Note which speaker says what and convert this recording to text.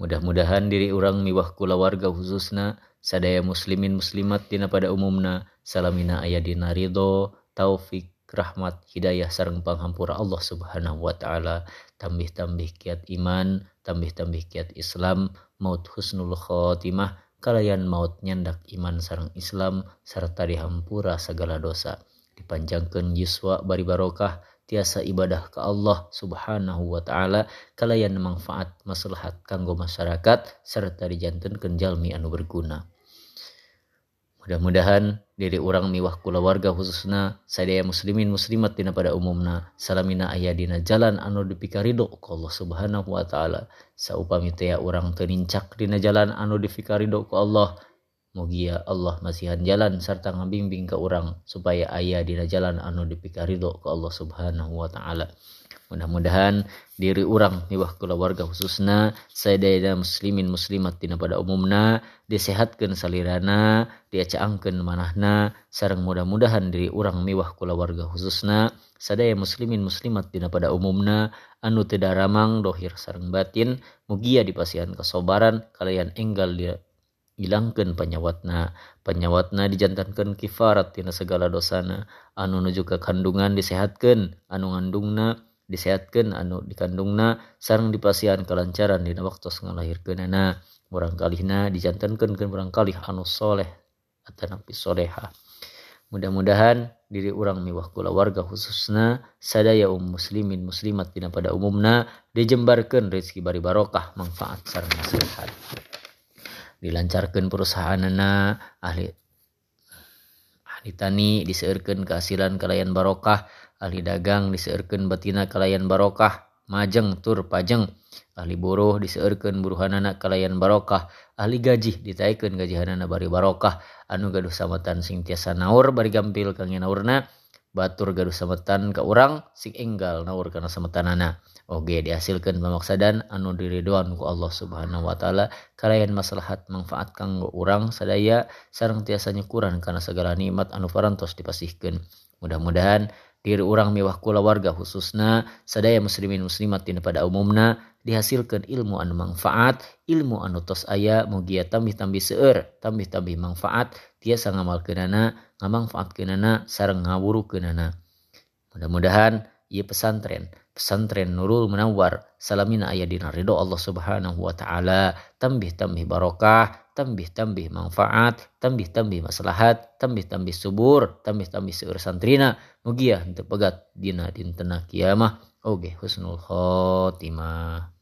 Speaker 1: mudah-mudahan diri orang miwah kula warga khususna sadaya muslimin muslimat dina pada umumna. Salamina ayah dina ridho taufik rahmat hidayah sarang panghampura Allah subhanahu wa ta'ala. Tambih-tambih kiat iman tambih-tambih kiat Islam maut husnul khotimah kalayan maut nyandak iman sarang Islam serta dihampura segala dosa. Dipanjangkan yuswa bari barokah tiasa ibadah ke Allah subhanahu wa ta'ala kalayan manfaat maslahat kanggo masyarakat serta dijantunkan jalmi anu berguna. Mudah-mudahan diri orang miwah kula warga khususna sadaya muslimin muslimat dina pada umumna salamina ayah dina jalan anu dipikarido ku Allah subhanahu wa ta'ala. Saupami teh orang tenincak dina jalan anu dipikarido ku Allah Mugia Allah masihan jalan serta ngabimbing ke orang supaya ayah dina jalan anu dipikarido ke Allah subhanahu wa ta'ala. Mudah-mudahan diri orang niwah kula warga khususna sadaya muslimin muslimat dina pada umumna disehatkan salirana diacaangkeun manahna sarang mudah-mudahan diri orang miwah kula warga khususna sadaya muslimin muslimat dina pada umumna anu tidak ramang dohir sarang batin mugia dipasihan kesobaran kalian enggal dia hilangkan penyawatna penyawatna dijantankan kifarat tina segala dosana. Anu nuju ke kandungan disehatkan anu ngandungna disehatkan anu dikandungna sarang dipasihan kelancaran dina waktu ngalahirkeunana barangkalina dijantankan ke barangkali anu soleh atau nabi soleha mudah-mudahan diri orang miwah kula warga khususna sadaya um muslimin muslimat dina pada umumna dijembarkan rezeki bari barokah manfaat sarang sehat. dilancarkan perusahaanana ahli ahli tani diseurkeun kehasilan kalayan barokah ahli dagang diseurkeun batina kalayan barokah majeng tur pajeng ahli buruh diseurkeun buruhanana kalayan barokah ahli gaji ditaikeun gajihanana bari barokah. Anu gaduh samatan sing tiasa naur bari gampil kangge naurna batur gaduh sametan ke orang sing enggal naur kana sametanana Oke dihasilkan pemaksadan anu diriduan ku Allah subhanahu wa ta'ala. Kalayan maslahat manfaat kanggo urang sadaya sarang tiasa nyukuran karena segala nikmat anu parantos dipasihkan mudah-mudahan diri orang mewah kula warga khususna sadaya muslimin muslimat dina pada umumna dihasilkan ilmu anu manfaat ilmu anu tos aya mugia tambih-tambih seueur tambih-tambih manfaat tiasa ngamal kenana ngamanfaat kenana sarang ngawuru kenana. Mudah-mudahan ia pesantren pesantren Nurul Munawwar salamina ayah dina ridho Allah subhanahu wa ta'ala. Tambih-tambih barokah tambih-tambih manfaat tambih-tambih maslahat tambih-tambih subur tambih-tambih seur santrina mugia untuk pegat dina dintena kiamah. Oge husnul khotimah